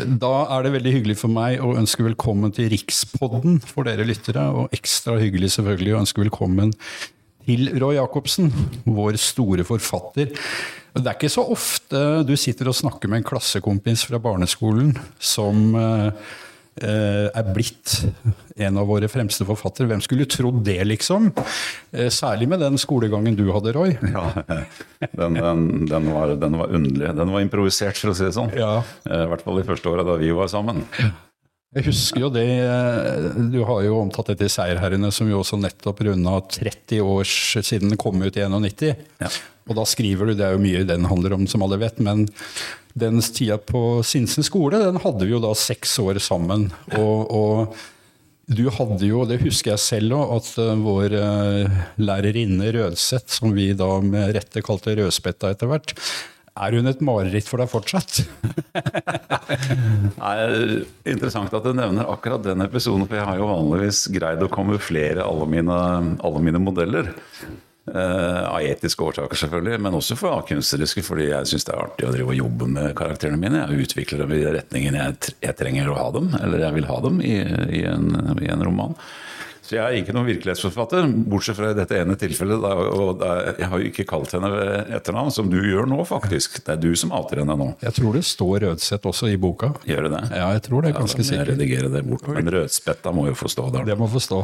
Da er det veldig hyggelig for meg å ønske velkommen til Rikspodden for dere lyttere, og ekstra hyggelig selvfølgelig å ønske velkommen til Roy Jacobsen, vår store forfatter. Det er ikke så ofte du sitter og snakker med en klassekompis fra barneskolen som Eh, er blitt en av våre fremste forfattere. Hvem skulle trodd det, liksom? Eh, særlig med den skolegangen du hadde, Roy. Ja, den, den, den, var, den var, underlig. Den var improvisert, for å si det sånn. Ja. Eh, I hvert fall de første åra da vi var sammen. Jeg husker jo det, Du har jo omtatt dette i Seierherrene, som jo også nettopp runda 30 år siden den kom ut i 91. Ja. Og da skriver du, det er jo mye den handler om, som alle vet, men den tida på Sinsen skole, den hadde vi jo da seks år sammen. Og, og du hadde jo, det husker jeg selv òg, at uh, vår uh, lærerinne Rødseth, som vi da med rette kalte Rødspetta etter hvert, er hun et mareritt for deg fortsatt? Nei, interessant at du nevner akkurat den episoden, for jeg har jo vanligvis greid å kamuflere alle mine, alle mine modeller. Uh, av etiske årsaker, selvfølgelig, men også for kunstneriske, fordi jeg syns det er artig å drive og jobbe med karakterene mine. Jeg utvikler dem i retningen jeg, trenger å ha dem, eller jeg vil ha dem i, i, en, i en roman. Så jeg er ikke noen virkelighetsforfatter, bortsett fra i dette ene tilfellet. Da, og da, jeg har jo ikke kalt henne etternavn, som du gjør nå, faktisk. Det er du som outer henne nå. Jeg tror det står Rødseth også i boka. Gjør det det? Ja, jeg tror det, er ganske ja, sikkert. redigere det bort. Men Rødspetta må jo få stå der. Det må få stå.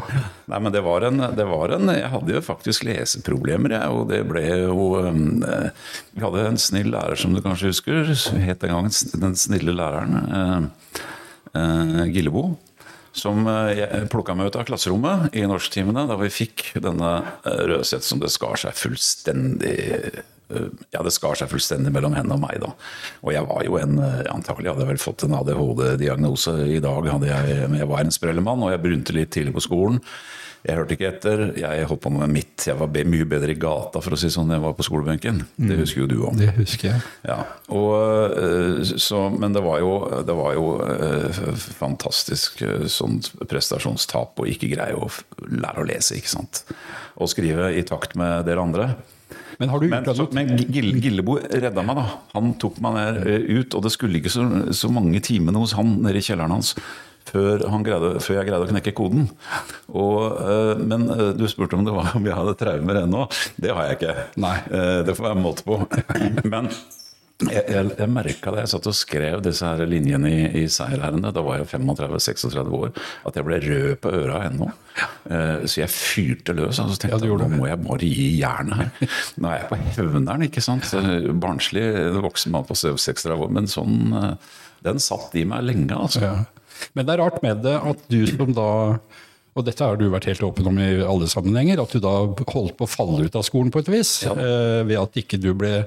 Nei, men det var en, det var en Jeg hadde jo faktisk leseproblemer, jeg, og det ble jo um, Vi hadde en snill lærer, som du kanskje husker. Het den gangen Den snille læreren. Uh, uh, Gillebo som eh, jeg plukka meg ut av klasserommet i norsktimene da vi fikk denne rødset som det skar seg fullstendig eh, ja, det skar seg fullstendig mellom henne og meg, da. Og jeg var jo en Antagelig hadde vel fått en ADHD-diagnose i dag, hadde jeg, men jeg var en sprellemann, og jeg brunte litt tidlig på skolen. Jeg hørte ikke etter. Jeg holdt på med mitt. Jeg var mye bedre i gata for å si sånn, jeg var på skolebenken. Det mm. husker jo du om. Det husker jeg. Ja. Og, eh, så, men det var jo, det var jo uh, fantastisk uh, sånn prestasjonstap å ikke greie å lære å lese, ikke sant. Og skrive i takt med dere andre. Men, har du men, så, men Gillebo redda meg, da. Han tok meg ned ut, og det skulle ikke så, så mange timene hos han nede i kjelleren hans før, greide, før, jeg greide å knekke koden. Og, uh, men uh, du spurte om det var om jeg hadde traumer ennå. Det har jeg ikke. Nei. det får være måte på. men jeg, jeg, jeg merka det. jeg satt og skrev disse her linjene i, i seierherrene, da var jeg 35-36 år, at jeg ble rød på øra ennå. Uh, så jeg fyrte løs. Og så tenkte jeg ja, nå må jeg bare gi jernet her. Nå er jeg på hevneren, ikke sant. Barnslig voksen mann på 36 år. Men sånn, den satt i meg lenge, altså. Ja. Men det er rart med det at du som da og dette har du vært helt åpen om i alle sammenhenger, at du da holdt på å falle ut av skolen på et vis. Ja. Eh, ved at ikke du ble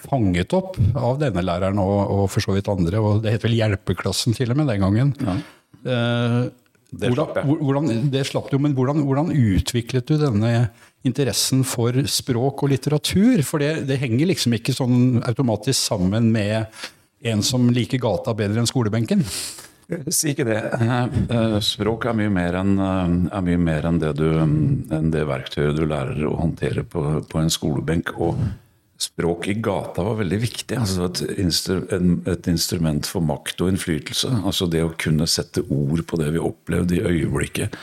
fanget opp av denne læreren og, og for så vidt andre. og Det het vel hjelpeklassen til og med den gangen. Ja. Eh, det slapp jeg. Hvordan, det slapp du, men hvordan, hvordan, utviklet du denne interessen for språk og litteratur? For det, det henger liksom ikke sånn automatisk sammen med en som liker gata bedre enn skolebenken? Si ikke det. Eh, eh, språk er mye mer enn, mye mer enn, det, du, enn det verktøyet du lærer å håndtere på, på, en skolebenk. Og språk i gata var veldig viktig. Altså et, instru, et, instrument for makt og innflytelse. Altså det å kunne sette ord på det vi opplevde i øyeblikket.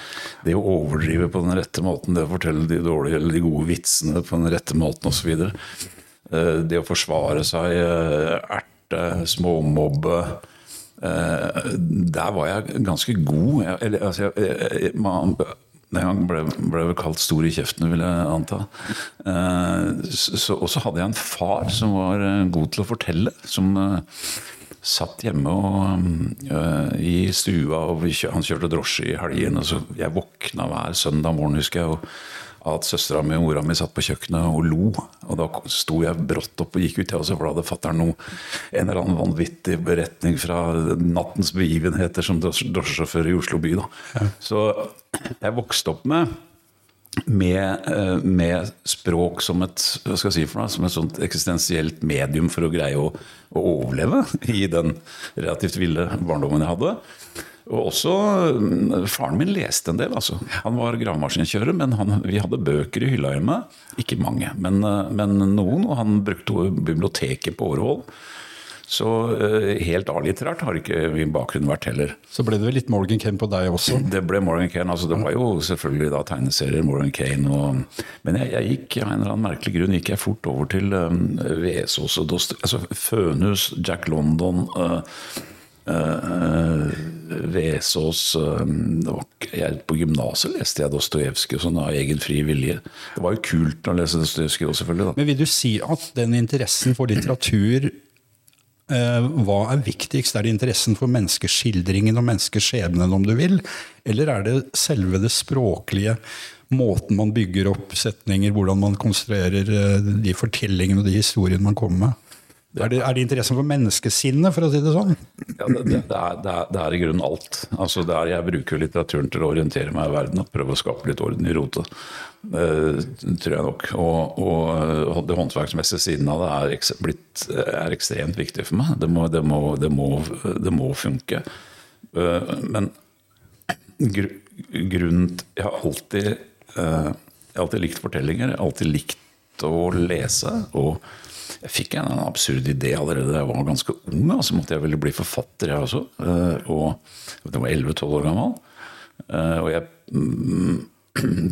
Det å overdrive på den rette måten, det å fortelle de dårlige eller de gode vitsene på den rette måten osv. Det å forsvare seg, erte, småmobbe Eh, der var jeg ganske god. Jeg, eller, altså, jeg, man, den gang ble, ble vel kalt stor i kjeften, vil jeg anta. Eh, og så hadde jeg en far som var eh, god til å fortelle. Som satt hjemme og, i stua, og han kjørte drosje i helgene. Jeg våkna hver søndag morgen, husker jeg. og at søstera mi og mora mi satt på kjøkkenet og lo. Og da sto jeg brått opp og gikk ut, for da hadde fatter'n en eller annen vanvittig beretning fra nattens begivenheter som drosjesjåfør i Oslo by. Ja. Så jeg vokste opp med med, eh, med, språk som et, jeg si noe, som et sånt eksistensielt medium for å greie å, å overleve i den relativt ville barndommen jeg hadde. Og også mm, Faren min leste en del. altså. Han var gravemaskinkjører, men han, vi hadde bøker i hylla hjemme. Ikke mange, men, eh, men, noen. Og han brukte biblioteket på Årvoll. Så eh, helt A-litterært har ikke min bakgrunn vært heller. Så ble det vel litt Morgan Kane på deg også? Det ble Morgan Kane. altså Det var jo selvfølgelig da tegneserier, Morgan Kane og Men jeg, jeg gikk av en eller annen merkelig grunn gikk jeg fort over til um, Vesaas og Dost... Altså Fønhus, Jack London uh, Vesaas uh, På gymnaset leste jeg Dostojevskij sånn av egen fri vilje. Det var jo kult å lese Dostojevskij òg, selvfølgelig. da. Men vil du si at den interessen for litteratur eh, hva er viktigst? Er det interessen for menneskeskildringen og menneskeskjebnen, om du vil? Eller er det selve det språklige, måten man bygger opp setninger, hvordan man konstruerer eh, de fortellingene og de historiene man kommer med? Er det, er det interessen for menneskesinnet, for å si det sånn? Ja, det, det, er, det, er, i grunnen alt. Altså er, jeg bruker litteraturen til å orientere meg i verden og prøve å skape litt orden i rotet. Uh, tror jeg nok. Og, og det håndverksmessige siden av det er, blitt, er, ekstremt viktig for meg. Det må, må, må, må funke. Uh, men gr, grunnen Jeg har alltid, uh, jeg har alltid likt fortellinger. Jeg har alltid likt å lese. og jeg fikk en absurd idé allerede da jeg var ganske ung. Så måtte jeg ville bli forfatter, jeg også. Og jeg var 11-12 år gammel. Og jeg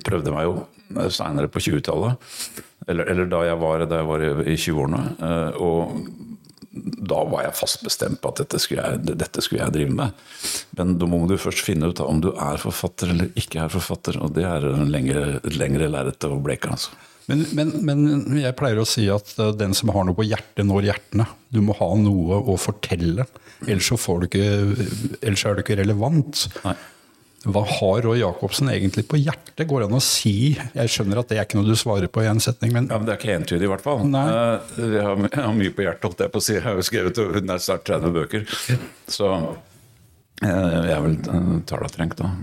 prøvde meg jo seinere på 20-tallet. Eller, eller, da jeg var, da jeg var i 20-årene. Og da var jeg fast bestemt på at dette skulle, jeg, dette skulle jeg drive med. Men da må du først finne ut om du er forfatter eller ikke er forfatter. Og det er en lengre, lengre lerret å bleke. altså. Men, men, men, jeg pleier å si at den som har noe på hjertet, når hjertene. Du må ha noe å fortelle, ellers, så får du ikke, ellers er du ikke relevant. Nei. Hva har Roy Jacobsen egentlig på hjertet? Går det an å si? Jeg skjønner at det er ikke noe du svarer på i en setning, men Ja, men Det er ikke entydig, i hvert fall. Nei. Jeg har, jeg har mye på hjertet, holdt jeg på å si. Jeg har jo skrevet snart 30 bøker. Så jeg er vel talatrengt, da.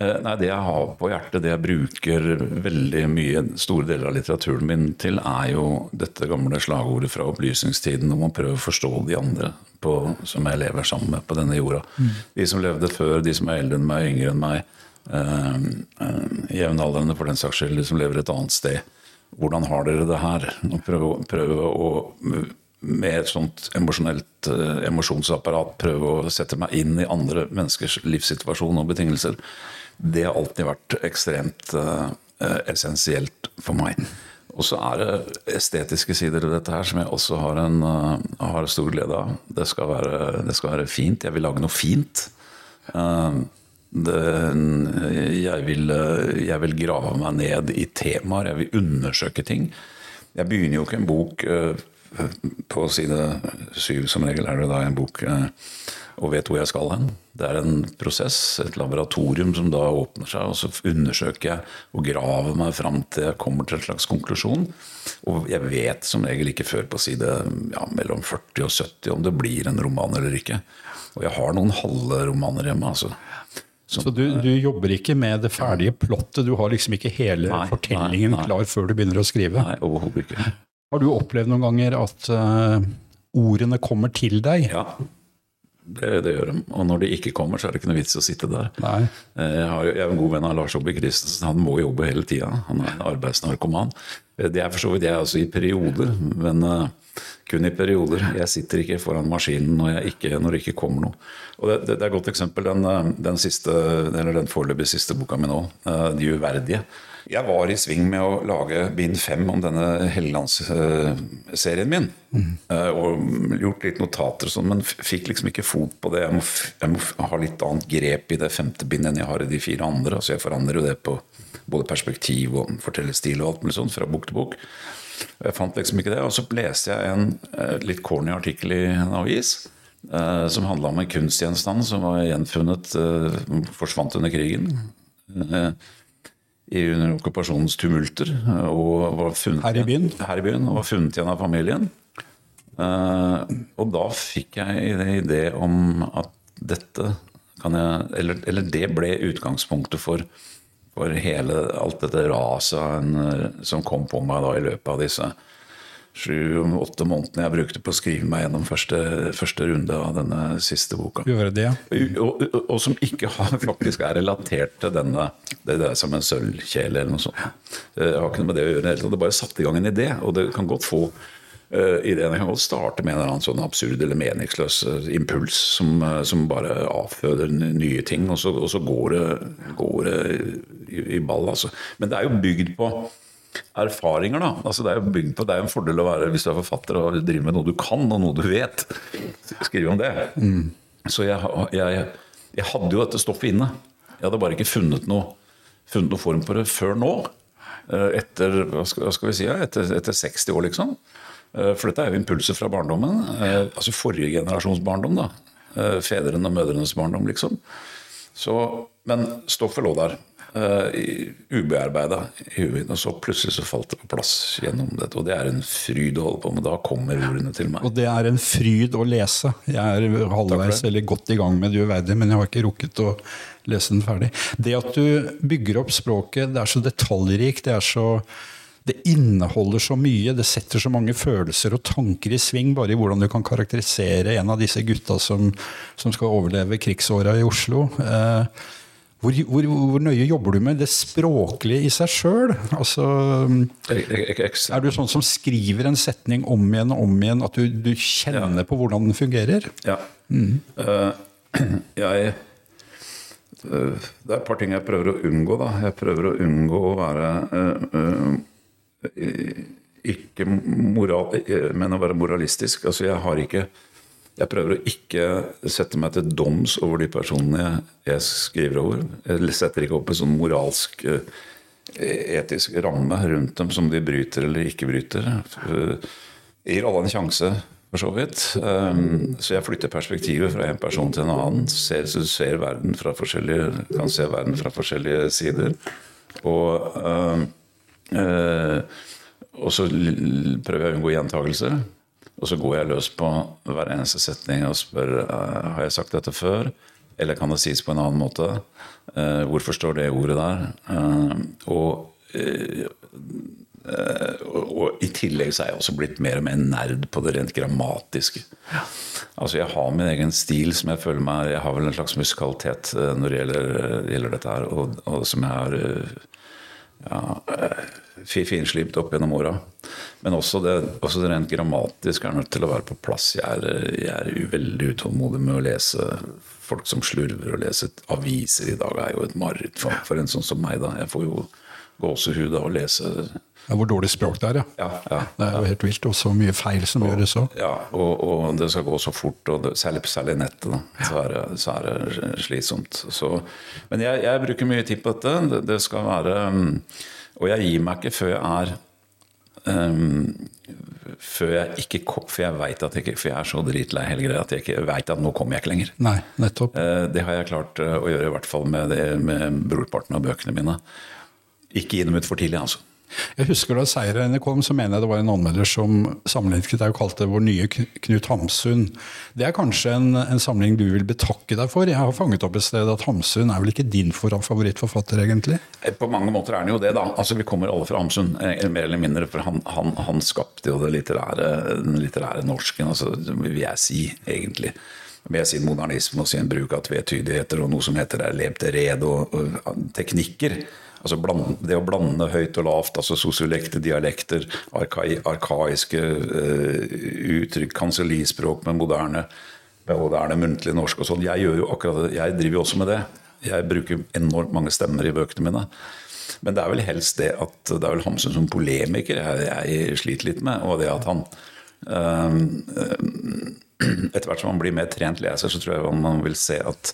Nei, Det jeg har på hjertet, det jeg bruker veldig mye, store deler av litteraturen min til, er jo dette gamle slagordet fra opplysningstiden om å prøve å forstå de andre på, som jeg lever sammen med på denne jorda. Mm. De som levde før, de som er eldre enn meg, yngre enn meg. Eh, eh, Jevnaldrende, for den saks skyld, de som lever et annet sted. Hvordan har dere det her? Og prøve, prøve å med et sånt emosjonelt uh, emosjonsapparat prøve å sette meg inn i andre menneskers livssituasjon og betingelser. Det har alltid vært ekstremt uh, essensielt for meg. Og så er det estetiske sider ved dette her som jeg også har, en, uh, har stor glede av. Det skal, være, det skal, være, fint. Jeg vil lage noe fint. Uh, det, jeg, vil, jeg, vil, grave meg ned i temaer. Jeg vil undersøke ting. Jeg begynner jo ikke en bok på side syv, som regel er det da en bok og vet hvor jeg skal hen. Det er en prosess, et laboratorium som da åpner seg, og så undersøker jeg og graver meg fram til jeg kommer til en slags konklusjon. Og jeg vet som regel ikke før på side ja, mellom 40 og 70 om det blir en roman eller ikke. Og jeg har noen halve romaner hjemme, altså. Som, så du, du, jobber ikke med det ferdige plottet? Du har liksom ikke hele nei, fortellingen nei, nei. klar før du begynner å skrive? Nei, overhodet ikke. Har du opplevd noen ganger at uh, ordene kommer til deg? Ja. Det, det, gjør de. Og når de ikke kommer, så er det ikke noe vits i å sitte der. Nei. Jeg, har, jeg er en god venn av Lars Obbe Christensen. Han må jobbe hele tida. Han er en arbeidsnarkoman. Det er for så vidt jeg også i perioder, men uh, kun i perioder. Jeg sitter ikke foran maskinen når, ikke, når det ikke kommer noe. Og det, det, det er et godt eksempel. Den, den, siste, eller den foreløpig siste boka mi nå, 'De uverdige'. Jeg var i sving med å lage bind fem om denne Helgelandsserien min. Mm. Og gjort litt notater og sånn, men fikk liksom ikke fot på det. Jeg må, jeg må, ha litt annet grep i det femte bindet enn jeg har i de fire andre. Altså jeg forandrer jo det på både perspektiv og fortellerstil og alt mulig sånt fra bok til bok. Jeg fant liksom ikke det. Og så leste jeg en eh, litt corny artikkel i en avis. Eh, som handla om en kunstgjenstand som var gjenfunnet Forsvant under krigen under okkupasjonens tumulter. Og var funnet, her i byen? Her i byen, Og var funnet igjen av familien. Uh, og da fikk jeg en idé om at dette kan jeg Eller, eller det ble utgangspunktet for, for hele alt dette raset som kom på meg da i løpet av disse sju-åtte månedene jeg brukte på å skrive meg gjennom første, første runde av denne siste boka. Det, ja. og, og, og, som ikke har, faktisk er relatert til denne det er som en sølvkjele eller noe sånt. Det har ikke noe med det å gjøre. Det bare satte i gang en idé, og det kan godt få Uh, ideen kan godt starte med en eller annen sånn absurd eller meningsløs uh, impuls som, som, bare avføder nye ting, og så, og så går det, går det i, i, ball. Altså. Men det er jo bygd på erfaringer, da. Altså, det er jo bygd på, det er en fordel å være hvis du er forfatter og driver med noe du kan, og noe du vet. Skrive om det. Mm. Så jeg, jeg, jeg, hadde jo dette stoffet inne. Jeg hadde bare ikke funnet noe, funnet noe form for det før nå. Etter, hva skal, vi si, etter, etter 60 år, liksom. Eh, for dette er jo impulser fra barndommen. Eh, altså forrige generasjons barndom. da. Eh, fedrene og mødrenes barndom, liksom. Så, men stoffet lå der. Uh, ubearbeida i huet. Og så plutselig så falt det på plass gjennom dette. Og det er en fryd å holde på med. Da kommer ordene til meg. Og det er en fryd å lese. Jeg er halvveis eller godt i gang med det uverdige, men jeg har ikke rukket å lese den ferdig. Det at du bygger opp språket, det er så detaljrikt, det er så det inneholder så mye, det setter så mange følelser og tanker i sving bare i hvordan du kan karakterisere en av disse gutta som, som skal overleve krigsåra i Oslo. Eh, hvor, hvor, hvor, nøye jobber du med det språklige i seg sjøl? Altså, er du sånn som skriver en setning om igjen og om igjen, at du, du kjenner ja. på hvordan den fungerer? Ja. Mm. Uh, jeg uh, Det er et par ting jeg prøver å unngå. da. Jeg prøver å unngå å være uh, ikke moral, men å være moralistisk. Altså, jeg har ikke Jeg prøver å ikke sette meg til doms over de personene jeg, skriver over. Jeg setter ikke opp en sånn moralsk eh, etisk ramme rundt dem som de bryter eller ikke bryter. Jeg gir alle en sjanse, for så vidt. Um, så jeg flytter perspektivet fra en person til en annen. Ser, ser verden fra kan se verden fra forskjellige sider. Og Eh, og så prøver jeg å unngå gjentagelser. Og så går jeg løs på hver eneste setning og spør eh, har jeg sagt dette før. Eller kan det sies på en annen måte? Eh, hvorfor står det ordet der? og, og i tillegg så er jeg også blitt mer og mer nerd på det rent grammatiske. Altså Jeg har min egen stil som jeg føler meg Jeg har vel en slags musikalitet når det gjelder, gjelder dette her, og, og som jeg har ja, eh, finslipt opp gjennom åra. Men også det, også det, rent grammatiske er nødt til å være på plass. Jeg er, jeg er veldig utålmodig med å lese folk som slurver. Å lese aviser i dag er jo et mareritt for, for, en sånn som meg. da. Jeg får jo gåsehud av å lese ja, Hvor dårlig språk det er, ja. ja, ja det er jo helt vilt. Og så mye feil som og, gjøres òg. Ja, og, og, det skal gå så fort. og det, Særlig særlig nettet. da, så er, det, så er det slitsomt. Så, men jeg, jeg, bruker mye tid på dette. Det, det, skal være Og jeg gir meg ikke før jeg er um, før jeg ikke For jeg vet at jeg ikke For jeg er så dritlei hele greia at jeg ikke veit at nå kommer jeg ikke lenger. Nei, nettopp. Uh, det har jeg klart uh, å gjøre, i hvert fall med, det, med brorparten av bøkene mine. Ikke gi dem ut for tidlig, altså. Jeg husker Da seirene kom, så mener jeg det var en anmelder som sammenlignet deg og kalte vår nye Knut Hamsun. Det er kanskje en, en, samling du vil betakke deg for? Jeg har fanget opp et sted at Hamsun er vel ikke din favorittforfatter, egentlig? Eh, på mange måter er han jo det, da. Altså, Vi kommer alle fra Hamsun, eh, mer eller mindre. For han, han, han skapte jo det litterære, den litterære norsken, altså, vil jeg si, egentlig med sin modernisme og sin bruk av tvetydigheter og noe som heter lept red og, og teknikker altså blande, det å blande høyt og lavt, altså sosiolekte dialekter, arkai, arkaiske uh, uttrykk, kansellispråk med moderne, moderne muntlig norsk og sånn. Jeg. Jeg driver jo også med det. Jeg bruker enormt mange stemmer i bøkene mine. Men det er vel helst det at det er vel Hamsun som polemiker jeg, jeg sliter litt med, og det at han uh, etter hvert som man blir mer trent leser, så tror jeg man vil se at,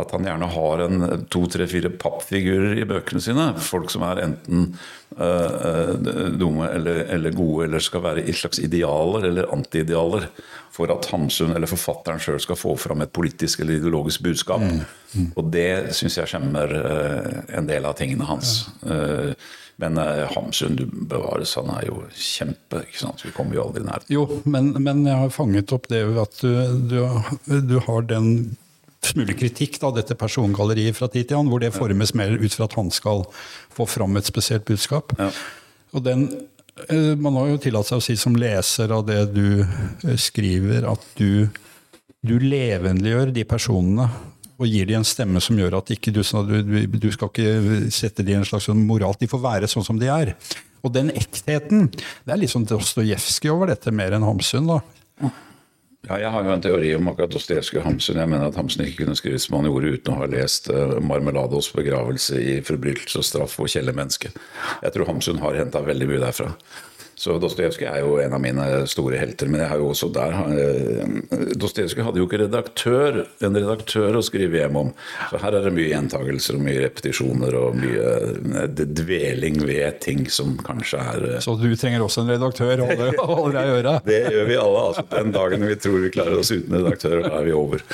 at han gjerne har en to, tre, fire pappfigurer i bøkene sine. Folk som er enten uh, dumme eller, eller, gode, eller skal være i slags idealer eller antiidealer. For at Hamsun eller forfatteren sjøl skal få fram et politisk eller ideologisk budskap. Mm. Mm. Og det syns jeg skjemmer uh, en del av tingene hans. Ja. Uh, men uh, Hamsun, du bevares, han er jo kjempe. ikke sant? Vi kommer jo aldri nær. Jo, men, men jeg har fanget opp det at du, du, du har den smule kritikk av dette persongalleriet fra tid til annen, hvor det formes mer ut fra at han skal få fram et spesielt budskap. Ja. Og den, eh, Man har jo tillatt seg å si som leser av det du eh, skriver, at du, du levendegjør de personene og gir dem en stemme som gjør at ikke du, du, du skal ikke sette dem i en slags sånn moral. De får være sånn som de er. Og den ektheten, det er litt sånn Dostojevskij over dette mer enn Hamsun, da. Ja, jeg har jo en teori om akkurat Dostojevskij og Hamsun. Jeg mener at Hamsun ikke kunne skrive som han gjorde uten å ha lest uh, 'Marmelados begravelse i forbrytelse og straff og kjellermenneske'. Jeg tror Hamsun har henta veldig mye derfra. Så Dostojevskij er jo en av mine store helter. Men jeg har jo også der uh, Dostojevskij hadde jo ikke redaktør, en redaktør å skrive hjem om. Så her er det mye gjentagelser og mye repetisjoner og mye dveling ved ting som kanskje er uh, Så du trenger også en redaktør? Holder, deg i øra? Det gjør vi alle. altså Den dagen vi tror vi klarer oss uten redaktør, da er vi over.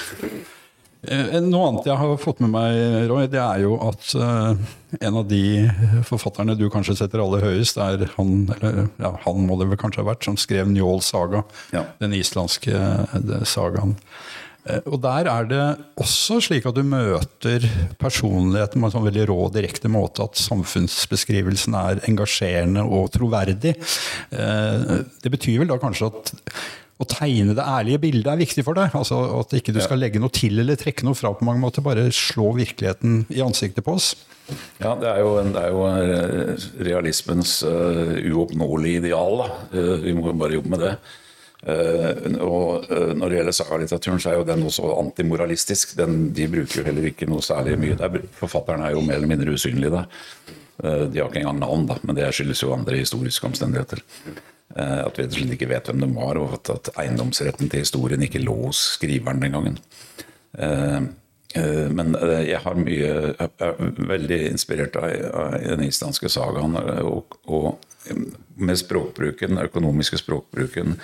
Noe annet jeg har fått med meg, Roy, det er jo at uh, en av de forfatterne du kanskje setter aller høyest, er han, eller ja, han må det vel kanskje ha vært, som skrev Njål Saga. Ja. Den islandske uh, sagaen. Og der er det også slik at du møter personligheten på en sånn veldig rå direkte måte, at samfunnsbeskrivelsen er engasjerende og troverdig. det betyr vel da kanskje at å tegne det ærlige bildet er viktig for deg. altså At ikke du skal legge noe til eller trekke noe fra på mange måter. Bare slå virkeligheten i ansiktet på oss. Ja, det er jo, det er jo realismens uh, uoppnåelige ideal. Uh, vi må bare jobbe med det. Uh, og Når det gjelder sagalitteraturen, så er jo den også antimoralistisk. Den, de bruker jo heller ikke noe særlig mye. Der, forfatterne er jo mer eller mindre usynlige der. de har ikke engang navn, da, men det skyldes jo andre historiske omstendigheter. At vi rett og slett ikke vet hvem de var, og at eiendomsretten til historien ikke lå hos skriveren den gangen. Men jeg har mye jeg er veldig inspirert av den islandske sagaen. Og, og, med språkbruken, den økonomiske språkbruken.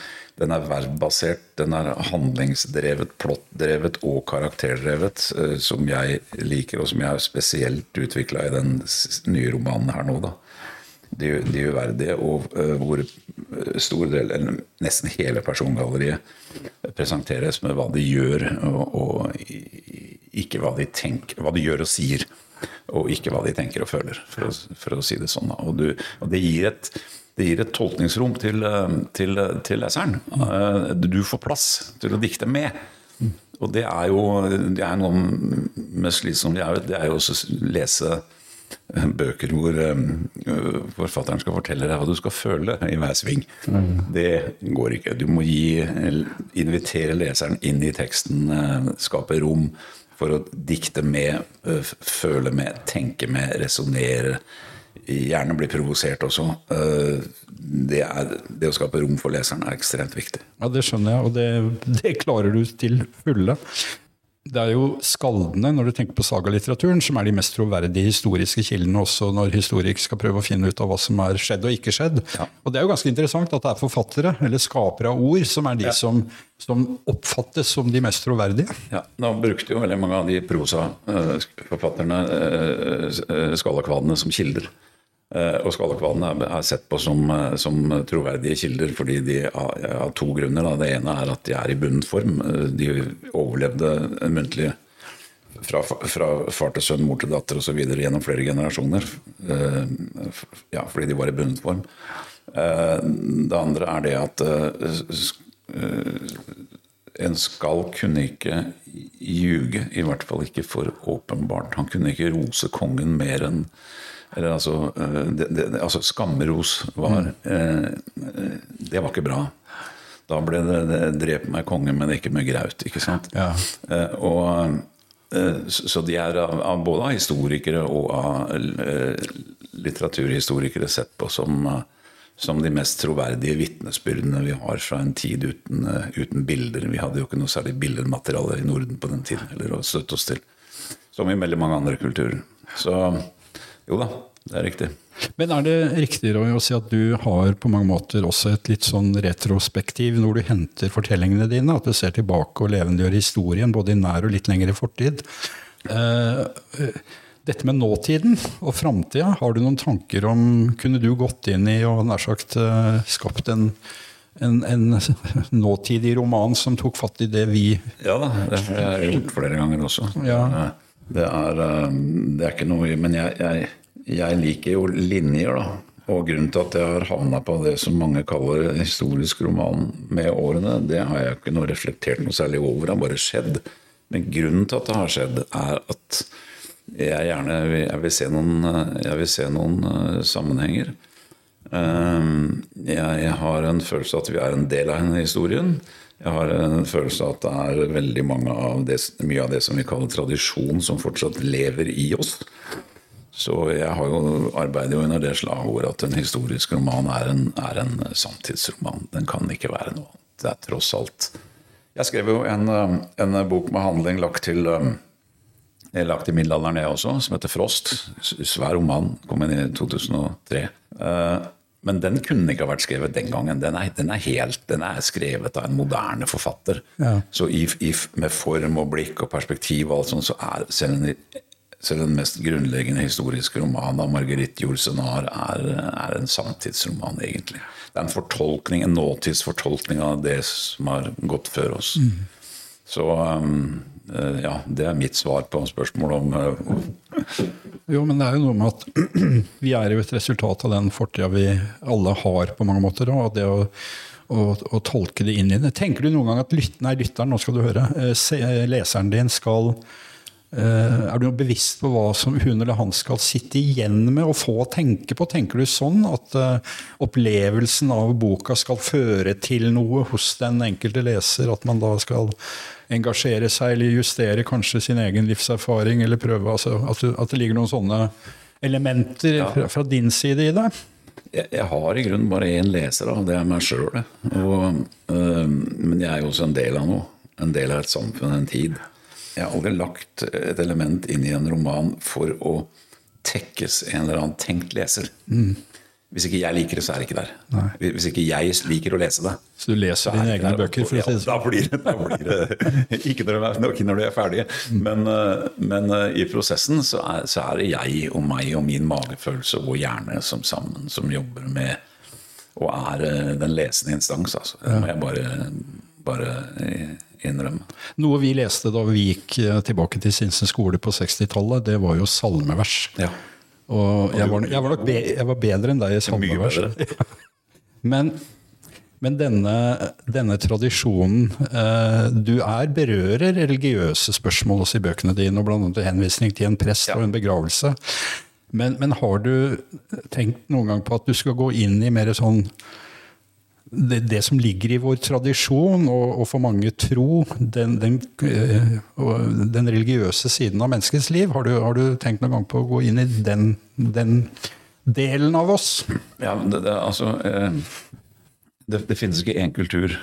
Den er verbbasert, den er handlingsdrevet, plottdrevet og karakterdrevet. Som jeg liker, og som jeg har spesielt utvikla i den nye romanen her nå. da de, de uverdige, og uh, hvor stor del, eller nesten hele persongalleriet presenteres med hva de gjør, og, og ikke hva de tenker, hva de gjør og sier. Og ikke hva de tenker og føler, for å, for å si det sånn. Og, du, og det, gir et, det gir et tolkningsrom til, til, til leseren. Du får plass til å dikte med. Og det er jo det er noe mest slitsomt. Det er jo også lese bøker hvor uh, forfatteren skal fortelle deg hva du skal føle i hver sving. Mm. Det går ikke. Du må gi, invitere leseren inn i teksten, skape rom for å dikte med, føle med, tenke med, resonnere. Gjerne bli provosert også. Det, er, det, å skape rom for leseren er ekstremt viktig. Ja, Det skjønner jeg, og det, det klarer du til fulle det er jo skaldene, når du tenker på sagalitteraturen, som er de mest troverdige historiske kildene, også når historikere skal prøve å finne ut av hva som er skjedd og ikke skjedd. Ja. Og det er jo ganske interessant at det er forfattere, eller skapere av ord, som er de ja. som, som, oppfattes som de mest troverdige. Ja, Nå brukte jo veldig mange av de prosaforfatterne uh, skallakvadene som kilder. Uh, og skallakvadene er sett på som, uh, som, troverdige kilder fordi de av, to grunner. Det ene er at de er i bundet form. Uh, de overlevde muntlig fra, fra, far til sønn, mor til datter osv. gjennom flere generasjoner. ja, fordi de var i bundet form. det andre er det at en skall kunne ikke ljuge, i hvert fall ikke for åpenbart. Han kunne ikke rose kongen mer enn eller altså, eh, det, det, altså Skammeros var mm. eh, Det var ikke bra. Da ble det, det 'drep meg konge, men ikke med graut'. ikke sant? Ja. Eh, og, eh, så de er av, både av historikere og av eh, litteraturhistorikere sett på som, eh, som de mest troverdige vitnesbyrdene vi har fra en tid uten, uten, bilder. Vi hadde jo ikke noe særlig billedmateriale i Norden på den tiden eller å støtte oss til. Som i veldig mange andre kulturer. Så jo da, det er riktig. Men er det riktig Roy, å si at du har på mange måter også et litt sånn retrospektiv når du henter fortellingene dine? At du ser tilbake og levendegjør historien, både i nær og litt lengre fortid. Eh, dette med nåtiden og framtida, har du noen tanker om Kunne du gått inn i og nær sagt eh, skapt en, en, en nåtidig roman som tok fatt i det vi Ja da, det har jeg gjort flere ganger også. Ja. Det er, eh, det er ikke noe Men jeg, jeg, jeg, liker jo linjer, da. Og grunnen til at jeg har havna på det som mange kaller historisk roman med årene, det har jeg ikke noe reflektert noe særlig over. Det har bare skjedd. Men grunnen til at det har skjedd, er at jeg gjerne jeg vil se noen, jeg vil se noen uh, sammenhenger. Jeg, jeg har en følelse av at vi er en del av denne historien. Jeg har en følelse av at det er veldig av det, mye av det som vi kaller tradisjon, som fortsatt lever i oss. Så jeg har jo arbeider jo under det slagordet at en historisk roman er en, er en samtidsroman. Den kan ikke være noe annet. Det er tross alt Jeg skrev jo en, eh, en bok med handling lagt til er lagt i middelalderen, jeg også, som heter Frost. Svær roman. Kom inn i 2003. Men den kunne ikke ha vært skrevet den gangen. Den er, den er, helt, den er skrevet av en moderne forfatter. Ja. Så i, i, med form og blikk og perspektiv og alt sånt, så er selv den, selv den mest grunnleggende historiske romanen av Marguerite Jorsenar er, er en samtidsroman, egentlig. Det er en fortolkning, en nåtidsfortolkning av det som har gått før oss. Så um, eh, ja, det er mitt svar på spørsmålet om eh, Jo, men det er jo noe med at vi er jo et resultat av den fortida vi alle har på mange måter. Og det å, å, å tolke det inn i det. Tenker du noen gang at lyt, nei, lytteren, nå skal du høre, eh, se, leseren din skal Uh, Er du bevisst på hva som hun eller han skal sitte igjen med og få å tenke på? Tenker du sånn at uh, opplevelsen av boka skal føre til noe hos den enkelte leser? At man da skal engasjere seg eller justere kanskje sin egen livserfaring? eller prøve, altså, at, du, at det ligger noen sånne elementer fra, fra din side i det? jeg, jeg har i grunnen bare én leser, og det er meg sjøl. men jeg er jo også en del av noe. En del av et samfunn, en tid. Jeg har aldri lagt et element inn i en roman for å tekkes en eller annen tenkt leser. Hvis ikke jeg liker det, så er det ikke der. Hvis ikke jeg liker å lese det. Så du leser er dine egne der. bøker? for å si det Ja, da sånn? blir det, da blir det Ikke når de er, når de er ferdige. Men, eh, men eh, i prosessen så er, så er det jeg og meg og min magefølelse og hjerne som sammen som jobber med og er eh, den lesende instans. Altså. Det må jeg bare, bare innrømme. Noe vi leste da vi gikk tilbake til Sinsen skole på 60-tallet, det var jo salmevers. Ja. Og jeg var, jeg var nok be, jeg var bedre enn deg i salmevers. Men, men denne, denne tradisjonen eh, Du er berører religiøse spørsmål også i bøkene dine, og bl.a. henvisning til en prest og en begravelse. Men, men har du tenkt noen gang på at du skal gå inn i mer sånn det, det som ligger i vår tradisjon, og, og for mange tro, den, den, eh, den religiøse siden av menneskets liv, har du, har du tenkt noen gang på å gå inn i den, den delen av oss? Ja, det, det, altså, eh, det, det finnes ikke én kultur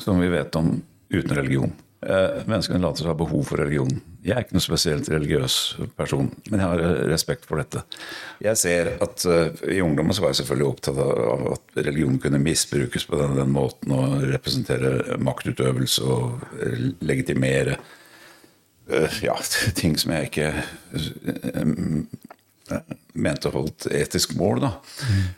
som vi vet om uten religion. Eh, menneskene later seg ha behov for religion. Jeg er ikke noe spesielt religiøs person, men jeg har eh, respekt for dette. Jeg ser at uh, I ungdommen så var jeg selvfølgelig opptatt av at religion kunne misbrukes på den, den måten og representere maktutøvelse og legitimere uh, ja, ting som jeg ikke mente holdt etisk mål. da.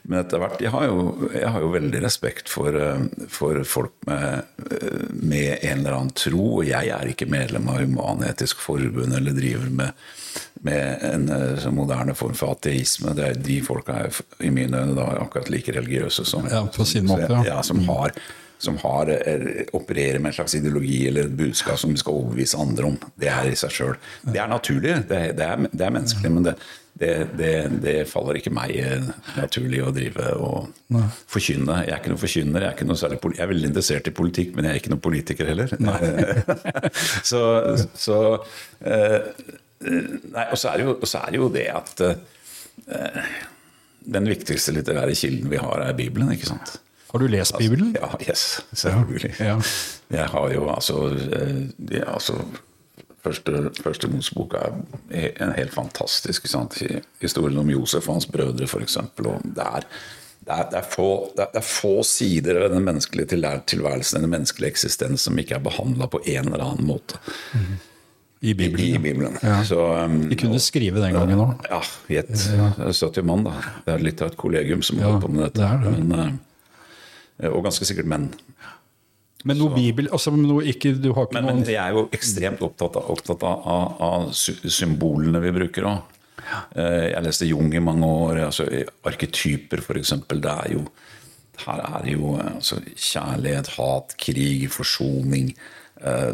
Men etter hvert Jeg har jo, jeg har jo veldig respekt for, eh, for folk med, eh, med en eller annen tro. Og jeg er ikke medlem av Human-Etisk Forbund eller driver med, med en eh, sånn moderne form for ateisme. Det er de folka er i mine øyne akkurat like religiøse som Ja, på sin måte, ja. ja, som har som har, er, opererer med en slags ideologi eller et budskap som vi skal overbevise andre om. Det er i seg sjøl. Det er naturlig, det er, det er, det er menneskelig, men det, det, det, det faller ikke meg eh, naturlig å drive og forkynne. Jeg er ikke noen forkynner, jeg er, ikke noe særlig, jeg er veldig interessert i politikk, men jeg er ikke noen politiker heller. så så eh, Nei, og så er er det, jo det at uh, den viktigste litterære kilden vi har, er Bibelen, ikke sant? Har du lest Bibelen? Ja, yes, selvfølgelig. Ja. Jeg har jo altså, uh, altså Første, første Mosebok er en helt fantastisk historien om Josef og hans brødre, f.eks. Det, er- det, er- det, er få- det, er- få sider ved den menneskelige tilværelsen, den menneskelige eksistens, som ikke er behandla på en eller annen måte I Bibelen? i ja. Bibelen. Ja. Så, um, De kunne skrive den gangen òg. ja, gjett. 70 mann, da. Det er litt av et kollegium som Ja, holder på med dette. det er det. Men, eh, og ganske sikkert menn. Men noe Bibel altså noe ikke, Du har ikke Men, men jeg er jo ekstremt opptatt av, opptatt av, av, av symbolene vi bruker òg. Jeg leste Jung i mange år. altså Arketyper, f.eks. Det er jo Her er det jo altså, kjærlighet, hat, krig, forsoning. eh,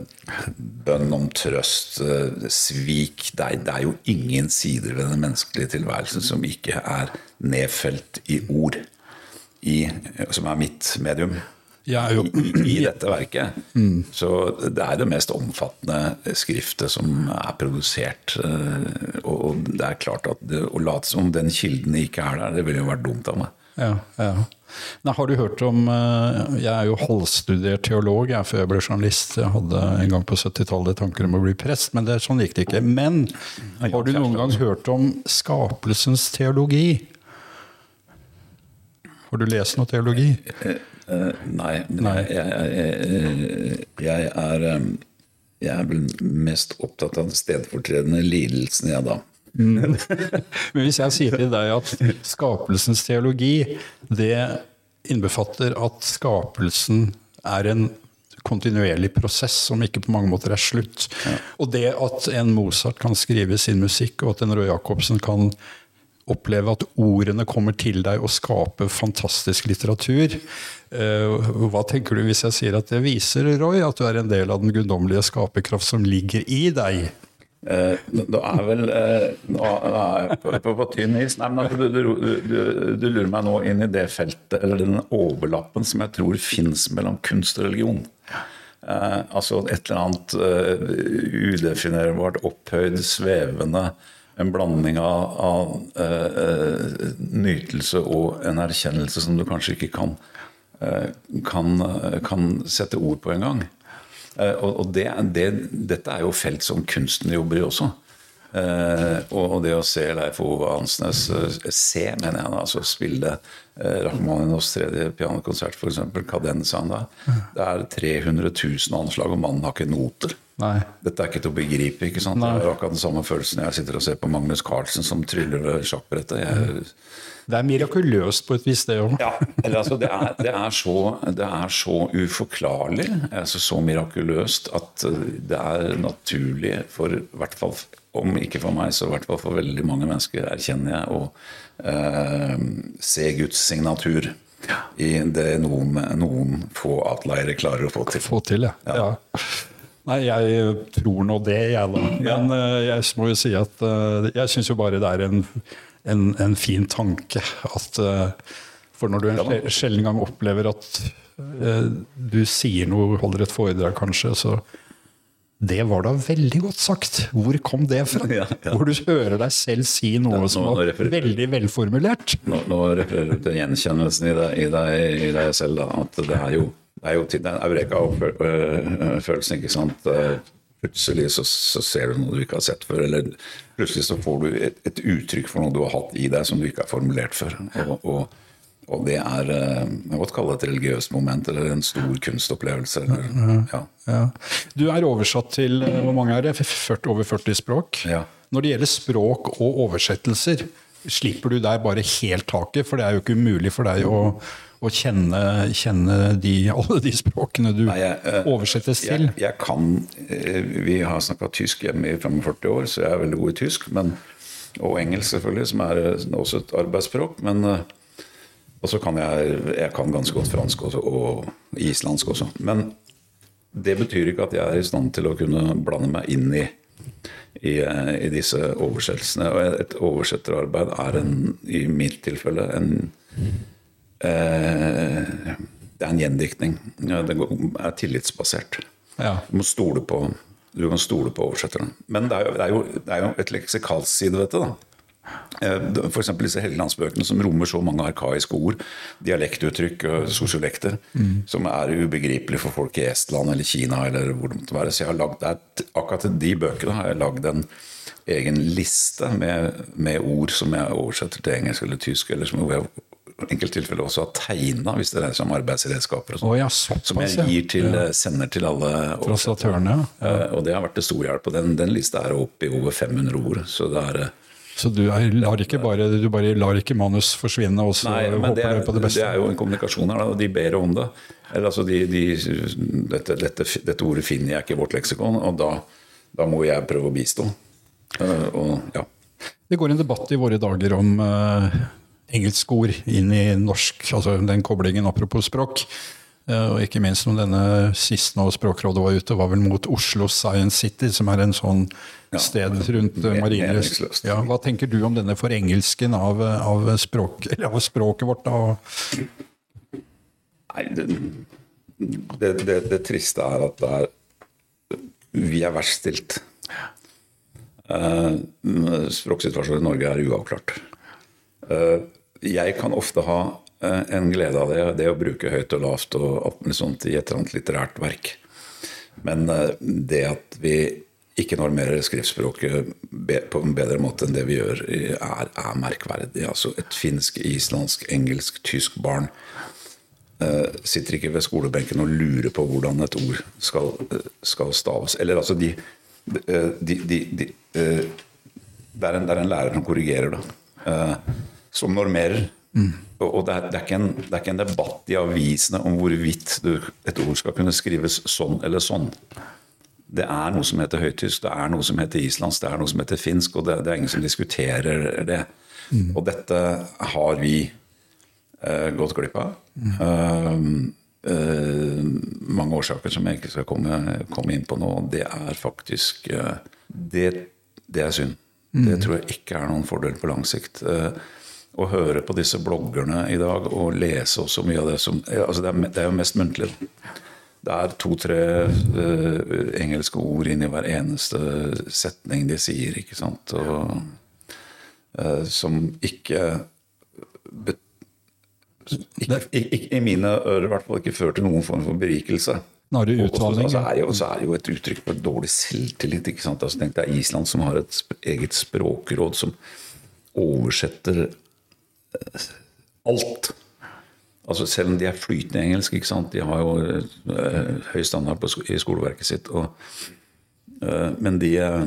bønn om trøst, eh, svik det er, det er jo ingen sider ved den menneskelige tilværelsen som ikke er nedfelt i ord, i, som er mitt medium. Jo I, dette verket. Så det er det mest omfattende skriftet som er produsert. eh, Og det er klart at det, å late som den kilden ikke er der, det ville jo vært dumt av meg. Ja, ja. Nei, har du hørt om eh, Jeg er jo halvstudert teolog jeg, før jeg ble journalist. Jeg hadde en gang på 70-tallet tanker om å bli prest, men det, sånn gikk det ikke. Men har du noen gang hørt om skapelsens teologi? Har du lest noe teologi? Eh, nei. Nei. Jeg, jeg, jeg, er, jeg er vel mest opptatt av den stedfortredende lidelsen, jeg, da. Men hvis jeg sier til deg at skapelsens teologi, det innbefatter at skapelsen er en kontinuerlig prosess som ikke på mange måter er slutt. Og det at en Mozart kan skrive sin musikk, og at en Roy Jacobsen kan oppleve at ordene kommer til deg og skaper fantastisk litteratur. Eh, Hva tenker du hvis jeg sier at det viser, Roy, at du er en del av den guddommelige skaperkraft som ligger i deg? Eh, Da er vel eh, Nå er jeg på, på, på tynn is. Nei, men altså, du, du, du, du lurer meg nå inn i det feltet, eller den overlappen som jeg tror fins mellom kunst og religion. Eh, altså et eller annet eh, udefinerbart, opphøyd, svevende. En blanding av, av eh, nytelse og en erkjennelse som du kanskje ikke kan, uh, kan, kan sette ord på engang. Uh, og det, det, dette er jo felt som kunsten jobber i også. Uh, og, det å se Leif Ove Hansnes se, mener jeg, altså spille eh, Rachmaninovs tredje pianokonsert, f.eks., Kadensaen da. Det er 300 000 anslag, og mannen har ikke noter. Nei. Dette er ikke til å begripe. ikke sant? Nei. Det er akkurat den samme følelsen jeg sitter og ser på Magnus Carlsen som tryller ved sjakkbrettet. Jeg, Det er mirakuløst på et vis, det òg. ja, eller altså det er, det, er så, det er så uforklarlig, altså så mirakuløst, at det er naturlig for hvert fall om ikke for meg, så i hvert fall for veldig mange mennesker, erkjenner jeg, å eh, se Guds signatur i det noen, noen få outliere klarer å få til. få til, ja. ja. Nei, jeg tror nå det, jeg, da. Men eh, jeg må jo si at eh, jeg syns jo bare det er en, en, en fin tanke at eh, For når du en sjelden gang opplever at du sier noe, holder et foredrag kanskje, så det var da veldig godt sagt. Hvor kom det fra? Ja, ja. Hvor du hører deg selv si noe Ja, nå- som var veldig velformulert. Nå, nå refererer du til gjenkjennelsen i deg, i deg, i deg selv. Da, at det er jo, det er jo til den eureka-følelsen, ikke sant. Plutselig så, så ser du noe du ikke har sett før, eller plutselig så får du et, et uttrykk for noe du har hatt i deg som du ikke har formulert før. Og, og, og det er eh, Jeg godt kalle det et religiøst moment, eller en stor kunstopplevelse. Eller, ja. Ja. Du er oversatt til hvor mange er det? 40, over 40 språk. Ja. Når det gjelder språk og oversettelser, slipper du der bare helt taket? For det er jo ikke umulig for deg å, å kjenne, kjenne de, alle de språkene du Nei, jeg, eh, oversettes til. Jeg, jeg kan eh, Vi har snakka tysk hjemme i 45 år, så jeg er veldig god i tysk. Men, og engelsk, selvfølgelig, som er eh, også et arbeidsspråk. Men Og så kan jeg, jeg kan ganske godt fransk også, og islandsk også. Men det betyr ikke at jeg er i stand til å kunne blande meg inn i i, i disse oversettelsene. Og et oversetterarbeid er en, i mitt tilfelle en eh, Det er en gjendiktning. Ja, Det er tillitsbasert. Ja. Du må stole på du kan stole på oversetteren. Men det er jo, det er jo, det er jo et leksikalsk side ved dette. da. F.eks. disse Helgelandsbøkene som rommer så mange arkaiske ord, dialektuttrykk og sosiolekter, som er ubegripelige for folk i Estland eller Kina eller hvor det måtte være. Så jeg har lagd, akkurat til de bøkene har jeg lagd en egen liste med, med ord som jeg oversetter til engelsk eller tysk, eller som jeg i enkelte tilfeller også har tegna, hvis det dreier seg om arbeidsredskaper. og sånn. Oh, ja, som jeg gir til, sender til alle Translatørene, ja. Eh, Og det har vært til stor hjelp. Og den, den lista er oppe i over 500 ord. Så det er eh, Så du, lar ikke bare, du bare lar ikke manus forsvinne, og så håper det er, på det beste? det er jo en kommunikasjon her, og de ber om det. Eller, altså, de, de, dette, dette, dette ordet finner jeg ikke i vårt leksikon, og da, da må jeg prøve å bistå. Eh, og ja. Det går en debatt i våre dager om uh, engelsk ord inn i norsk, altså den koblingen apropos språk. Eh, Og ikke minst når denne sist nå Språkrådet var ute, var vel mot Oslo Science City, som er en sånn sted rundt eh, Marienlyst. Ja, hva tenker du om denne forengelsken av, av, språk, eller av språket vårt? Da? Nei, det, det, det, det triste er at det er Vi er verst stilt. Eh, språksituasjonen i Norge er uavklart. Eh, jeg kan ofte ha eh, en glede av det, det å bruke høyt og lavt og alt mulig sånt i et eller annet litterært verk. Men eh, det at vi ikke normerer skriftspråket på en bedre måte enn det vi gjør, er, er merkverdig. Altså et finsk, islandsk, engelsk, tysk barn uh, sitter ikke ved skolebenken og lurer på hvordan et ord skal, skal staves. Eller altså de, de, de, de, eh, det, er en, det er en lærer som korrigerer det. eh, som normerer. Og, og det, er, det, er en, det er ikke en debatt i avisene om hvorvidt du, et ord skal kunne skrives sånn eller sånn. Det er noe som heter høytysk, det er noe som heter islandsk, det er noe som heter finsk, og det, det er ingen som diskuterer det. Og dette har vi eh, gått glipp av. Mm. Uh, uh, mange årsaker som jeg ikke skal komme, komme inn på nå. Det er faktisk uh, det, det er synd. Det tror jeg ikke er noen fordel på lang sikt. Eh, å høre på disse bloggerne i dag og lese også mye av det som altså det, er, det er jo mest muntlig. Det er to-tre uh, engelske ord inn i hver eneste setning de sier, ikke sant. Og, uh, som ikke bet- ikke, ikke, I mine ører i hvert fall ikke fører til noen form for berikelse. Og så er jo, så er det jo et uttrykk for dårlig selvtillit. ikke sant? Altså, tenk deg Island som har et eget språkråd som oversetter alt. Altså Selv om de er flytende engelsk, ikke sant? de har jo eh, høy standard sko- i skoleverket sitt. Og, eh, men de, eh,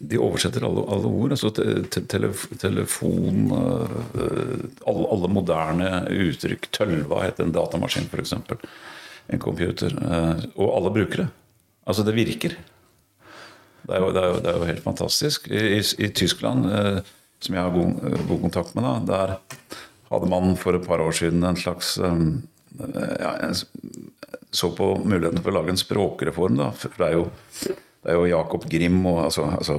de oversetter alle, alle ord. altså te, te, telef, Telefon eh, alle, alle moderne uttrykk. Tølva heter en datamaskin, f.eks. En computer. og alle brukere. Altså, det virker. Det er jo, det er jo, det er jo helt fantastisk. I, i, i Tyskland, som jeg har god, eh, god kontakt med, da, der hadde man for et par år siden en slags eh, ja, Jeg så på muligheten for å lage en språkreform. Da. For det er jo, det er jo Jakob Grimm og altså, altså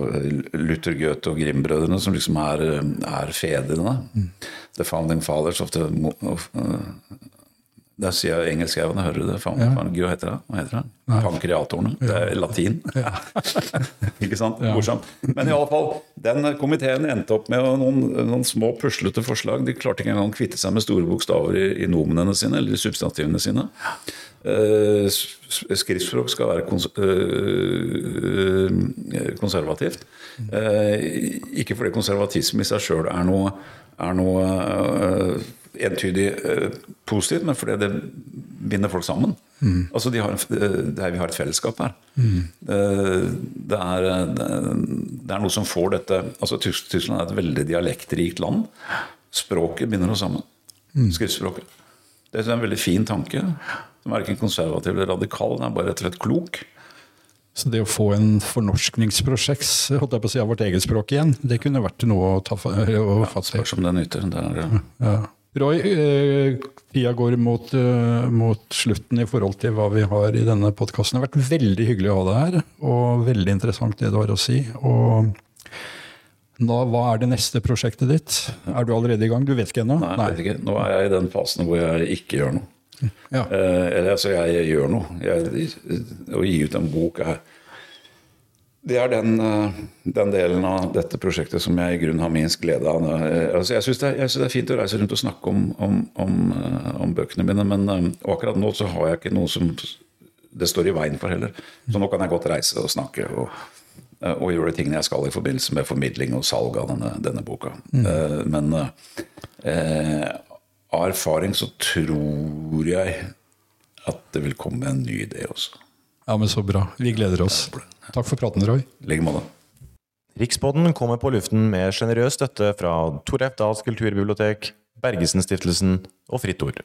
Luther Goethe og Grimm-brødrene som liksom er, er fedrene. The founding fathers of the of, uh, Der sier jeg engelskjevene, hører du det? Fan, ja. fan, hva heter det? Hva heter det? Pankreatorene. Det er latin. Ikke sant? Morsomt. Men i alle fall, den komiteen endte opp med noen, noen små puslete forslag. De klarte ikke engang å kvitte seg med store bokstaver i, i nomenene sine, eller i substantivene sine. Uh, skriftspråk skal være kons uh, konservativt. Uh, ikke fordi konservatisme i seg sjøl er noe, er noe entydig positivt, men fordi det binder folk sammen. Altså de har, det er, Vi har et fellesskap her. Mm. Det, er, det er noe som får dette altså Tyskland er et veldig dialektrikt land. Språket binder oss sammen. Skriftspråket. Det er en veldig fin tanke. Den er ikke konservativ eller radikal, den er bare rett og slett klok. Så det å få en fornorskningsprosjekt holdt jeg på å si, av vårt eget språk igjen, det kunne vært noe å ta fatt i. Ja, som den yter. Der, ja. Ja. Roy, eh, tida går mot, eh, mot slutten i forhold til hva vi har i denne podkasten. Det har vært veldig hyggelig å ha deg her, og veldig interessant det du har å si. Og nå, hva er det neste prosjektet ditt? Er du allerede i gang? Du vet ikke ennå? Nei, jeg vet ikke. Nå er jeg i den fasen hvor jeg ikke gjør noe. Ja. Eh, eller altså, jeg gjør noe. Jeg, å gi ut en bok er Det er den, eh, den delen av dette prosjektet som jeg i grunnen har minst glede av. Eh, altså, jeg syns det, det er fint å reise rundt og snakke om, om, om, eh, om bøkene mine, men akkurat nå så har jeg ikke noe som det står i veien for heller. Så nå kan jeg godt reise og snakke og, og gjøre tingene jeg skal i forbindelse med formidling og salg av denne, denne boka. Mm. Men eh, eh, av erfaring så tror jeg at det vil komme en ny idé også. Ja, men så bra. Vi gleder oss. Takk for praten, Roy. Legg med deg. Rikspodden kommer på luften med sjenerøs støtte fra Tor. Dahls kulturbibliotek, Bergesen-stiftelsen og Fritt Ord.